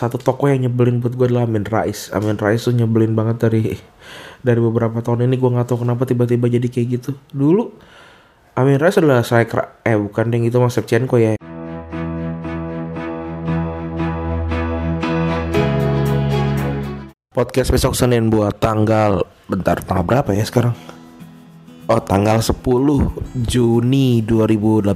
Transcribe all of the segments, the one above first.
satu toko yang nyebelin buat gue adalah Amin Rais. Amin Rais tuh nyebelin banget dari dari beberapa tahun ini. Gue nggak tahu kenapa tiba-tiba jadi kayak gitu. Dulu Amin Rais adalah striker. Eh bukan yang itu mas Shevchenko ya. Podcast besok Senin buat tanggal bentar tanggal berapa ya sekarang Oh tanggal 10 Juni 2018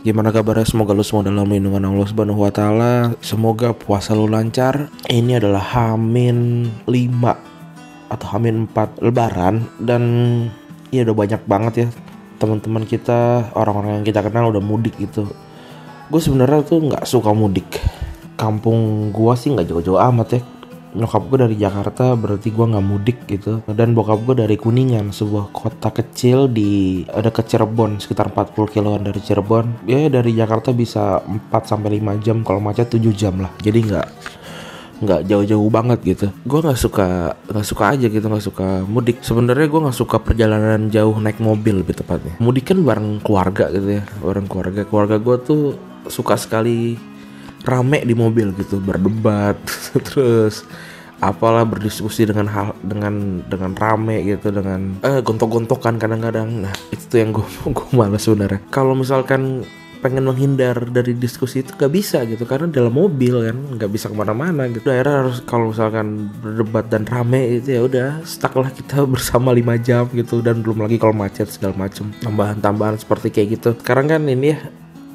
Gimana kabarnya? Semoga lu semua dalam lindungan Allah subhanahu wa ta'ala. Semoga puasa lu lancar. Ini adalah Hamin 5 Atau Hamin 4 Lebaran. Dan ya udah banyak banget ya Teman-teman kita Orang-orang yang kita kenal udah mudik gitu. Gue sebenarnya tuh nggak suka mudik. Kampung gua sih nggak jauh-jauh amat ya nyokap gue dari Jakarta berarti gue nggak mudik gitu. Dan bokap gue dari Kuningan sebuah kota kecil di ada ke Cirebon sekitar 40 kiloan dari Cirebon. Ya dari Jakarta bisa 4 sampai 5 jam kalau macet 7 jam lah. Jadi nggak nggak jauh-jauh banget gitu. Gue nggak suka nggak suka aja gitu nggak suka mudik. Sebenarnya gue nggak suka perjalanan jauh naik mobil lebih tepatnya. Mudik kan bareng keluarga gitu ya bareng keluarga. Keluarga gue tuh suka sekali rame di mobil gitu berdebat terus apalah berdiskusi dengan hal dengan dengan rame gitu dengan eh gontok-gontokan kadang-kadang. Nah itu tuh yang gue gue malas sebenarnya. Kalau misalkan pengen menghindar dari diskusi itu gak bisa gitu karena dalam mobil kan nggak bisa ke mana-mana gitu. Daerah harus kalau misalkan berdebat dan rame itu ya udah stuck lah kita bersama lima jam gitu dan belum lagi kalau macet segala macem. Tambahan-tambahan seperti kayak gitu. Sekarang kan ini ya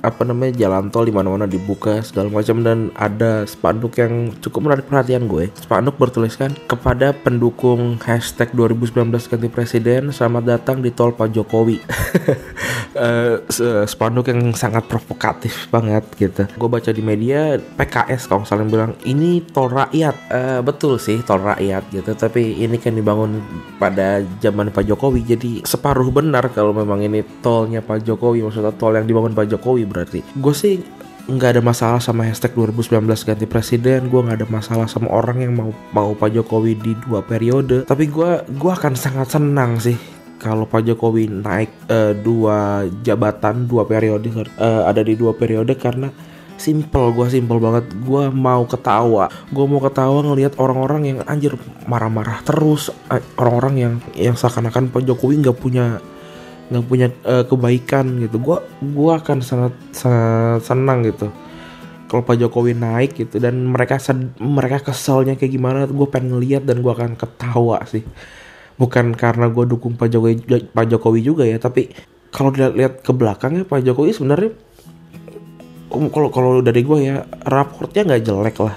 apa namanya jalan tol di mana-mana dibuka segala macam dan ada spanduk yang cukup menarik perhatian gue. Spanduk bertuliskan kepada pendukung hashtag 2019 ganti presiden selamat datang di tol Pak Jokowi. uh, spanduk yang sangat provokatif banget gitu. Gue baca di media PKS kalau saling bilang ini tol rakyat. Uh, betul sih tol rakyat gitu, tapi ini kan dibangun pada zaman Pak Jokowi jadi separuh benar kalau memang ini tolnya Pak Jokowi maksudnya tol yang dibangun Pak Jokowi berarti gue sih nggak ada masalah sama hashtag 2019 ganti presiden gue nggak ada masalah sama orang yang mau mau Pak Jokowi di dua periode tapi gue gue akan sangat senang sih kalau Pak Jokowi naik uh, dua jabatan dua periode uh, ada di dua periode karena simple gue simple banget. Gue mau ketawa. Gue mau ketawa ngelihat orang-orang yang anjir marah-marah terus. Orang-orang yang yang seakan-akan Pak Jokowi nggak punya nggak punya uh, kebaikan gitu. Gue gua akan sangat sangat senang gitu kalau Pak Jokowi naik gitu. Dan mereka mereka keselnya kayak gimana gue pengen lihat dan gue akan ketawa sih bukan karena gue dukung Pak Jokowi Pak Jokowi juga ya tapi kalau lihat ke belakangnya Pak Jokowi sebenarnya um, kalau kalau dari gue ya raportnya nggak jelek lah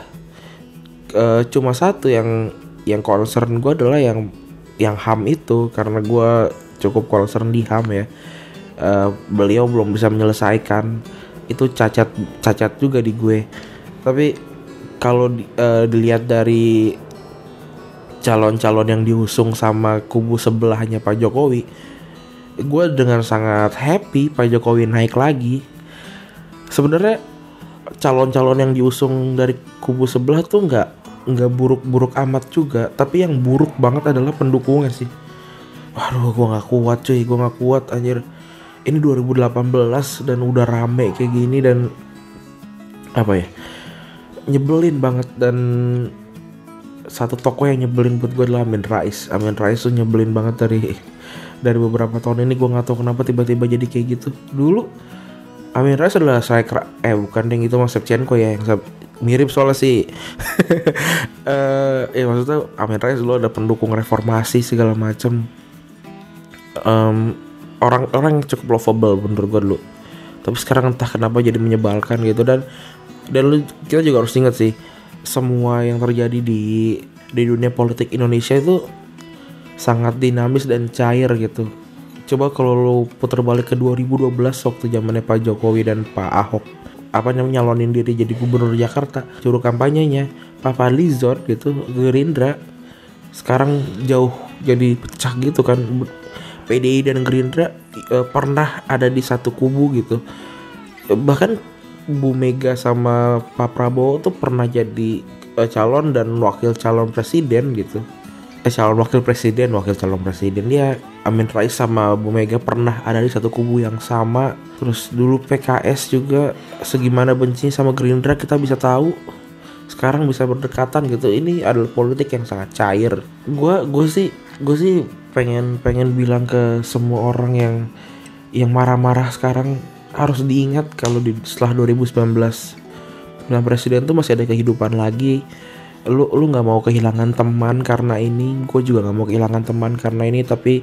e, cuma satu yang yang concern gue adalah yang yang ham itu karena gue cukup concern di HAM ya. Uh, beliau belum bisa menyelesaikan itu cacat cacat juga di gue. Tapi kalau uh, dilihat dari calon-calon yang diusung sama kubu sebelahnya Pak Jokowi, gue dengan sangat happy Pak Jokowi naik lagi. Sebenarnya calon-calon yang diusung dari kubu sebelah tuh nggak nggak buruk-buruk amat juga, tapi yang buruk banget adalah pendukungnya sih Waduh gue gak kuat cuy Gue gak kuat anjir Ini 2018 dan udah rame kayak gini dan Apa ya Nyebelin banget dan Satu toko yang nyebelin buat gue adalah Amin Rais. Amin Rais tuh nyebelin banget dari Dari beberapa tahun ini. Gue gak tahu kenapa tiba-tiba jadi kayak gitu. Dulu Amin Rais adalah striker Eh bukan yang itu mas Shevchenko ya Yang mirip soalnya sih. Uh, ya maksudnya Amin Rais dulu ada pendukung reformasi segala macem. Um, orang-orang yang cukup lovable menurut gue dulu. Tapi sekarang entah kenapa jadi menyebalkan gitu. Dan dan lu kita juga harus ingat sih semua yang terjadi di di dunia politik Indonesia itu sangat dinamis dan cair gitu. Coba kalau lu putar balik ke 2012 waktu zamannya Pak Jokowi dan Pak Ahok apa namanya nyalonin diri jadi gubernur Jakarta juru kampanyenya Pak Fadlizon gitu Gerindra sekarang jauh jadi pecah gitu kan. PDI dan Gerindra uh, pernah ada di satu kubu gitu. Bahkan Bu Mega sama Pak Prabowo tuh pernah jadi uh, calon dan wakil calon presiden gitu. Eh calon wakil presiden wakil calon presiden. Dia Amin Rais sama Bu Mega pernah ada di satu kubu yang sama. Terus dulu PKS juga segimana benci sama Gerindra kita bisa tahu. Sekarang bisa berdekatan gitu. Ini adalah politik yang sangat cair. Gue gue sih gue sih pengen pengen bilang ke semua orang yang yang marah-marah sekarang harus diingat kalau di setelah 2019 pemilihan presiden tuh masih ada kehidupan lagi. Lu lu nggak mau kehilangan teman karena ini gue juga nggak mau kehilangan teman karena ini tapi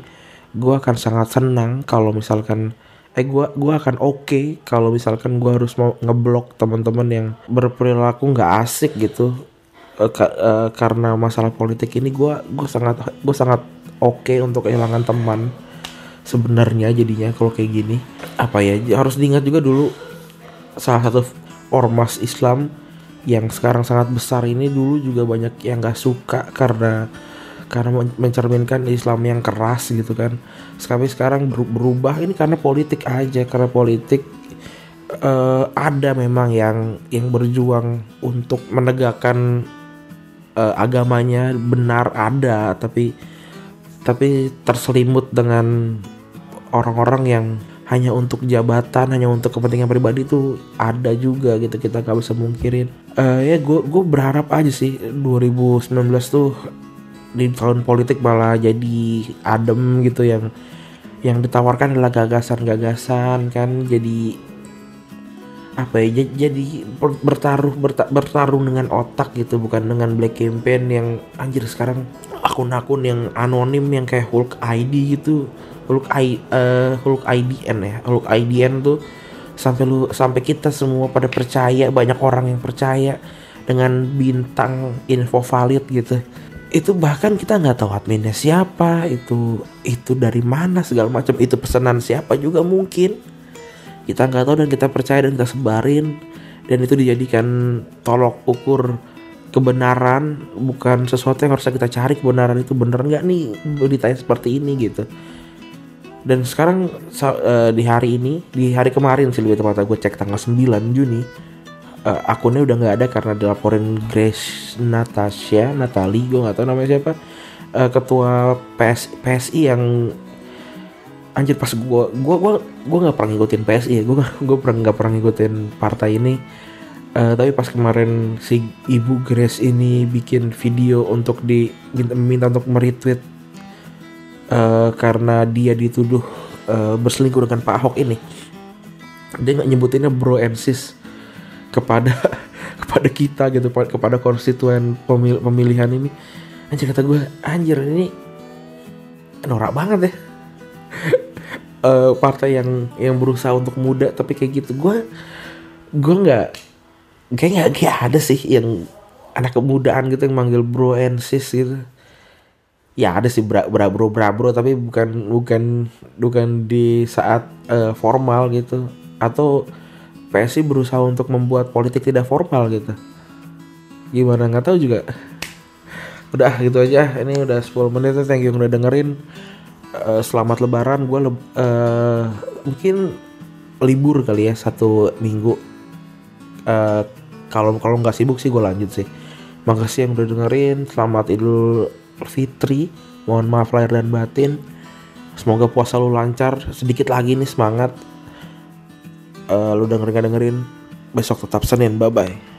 gue akan sangat senang kalau misalkan eh gue gua akan oke okay kalau misalkan gue harus mau ngeblok teman-teman yang berperilaku nggak asik gitu. Uh, ka, uh, karena masalah politik ini gue gue sangat gue sangat oke okay untuk kehilangan teman sebenarnya jadinya kalau kayak gini. Apa ya harus diingat juga dulu salah satu ormas Islam yang sekarang sangat besar ini dulu juga banyak yang gak suka karena karena mencerminkan Islam yang keras gitu kan. Sekali sekarang berubah ini karena politik aja karena politik uh, ada memang yang yang berjuang untuk menegakkan uh, agamanya. Benar ada tapi tapi terselimut dengan orang-orang yang hanya untuk jabatan hanya untuk kepentingan pribadi itu ada juga gitu kita nggak bisa mungkirin. Uh, ya gue gue berharap aja sih 2019 tuh di tahun politik malah jadi adem gitu yang yang ditawarkan adalah gagasan-gagasan kan jadi apa ya jadi bertaruh berta, bertarung dengan otak gitu bukan dengan black campaign yang anjir sekarang akun-akun yang anonim yang kayak Hulk ID gitu Hulk I, uh, Hulk IDN ya. Hulk IDN tuh sampai lu sampai kita semua pada percaya banyak orang yang percaya dengan bintang info valid gitu. Itu bahkan kita nggak tahu adminnya siapa itu itu dari mana segala macam itu pesanan siapa juga mungkin. Kita nggak tahu dan kita percaya dan kita sebarin. Dan itu dijadikan tolok ukur kebenaran bukan sesuatu yang harus kita cari kebenaran itu bener nggak nih ditanya seperti ini gitu dan sekarang uh, di hari ini di hari kemarin sih lebih tepatnya gue cek tanggal 9 Juni uh, akunnya udah nggak ada karena dilaporin Grace Natasha Natali gue nggak tahu namanya siapa uh, ketua PS, PSI yang anjir pas gue gue gue gue nggak pernah ngikutin PSI ya gue gue pernah nggak pernah ngikutin partai ini. Uh, tapi pas kemarin si ibu Grace ini bikin video untuk di minta, untuk meretweet uh, karena dia dituduh uh, berselingkuh dengan Pak Ahok ini. Dia nggak nyebutinnya bro and sis kepada kepada kita gitu kepada konstituen pemil pemilihan ini. Anjir kata gue anjir ini norak banget ya. Uh, partai yang yang berusaha untuk muda tapi kayak gitu. Gue gue nggak kayak nggak ada sih yang anak kemudaan gitu yang manggil bro and sis gitu ya ada sih bra, bra bro bra bro tapi bukan bukan bukan di saat uh, formal gitu. Atau PSI berusaha untuk membuat politik tidak formal gitu. Gimana? Nggak tahu juga. Udah gitu aja. Ini udah 10 menit thank you udah dengerin. Uh, selamat lebaran. Gue le uh, mungkin libur kali ya satu minggu. Uh, kalau kalau nggak sibuk sih gue lanjut sih. Makasih yang udah dengerin. Selamat idul fitri mohon maaf lahir dan batin. Semoga puasa lu lancar sedikit lagi nih semangat. Uh, lu dengerin dengerin besok tetap Senin bye bye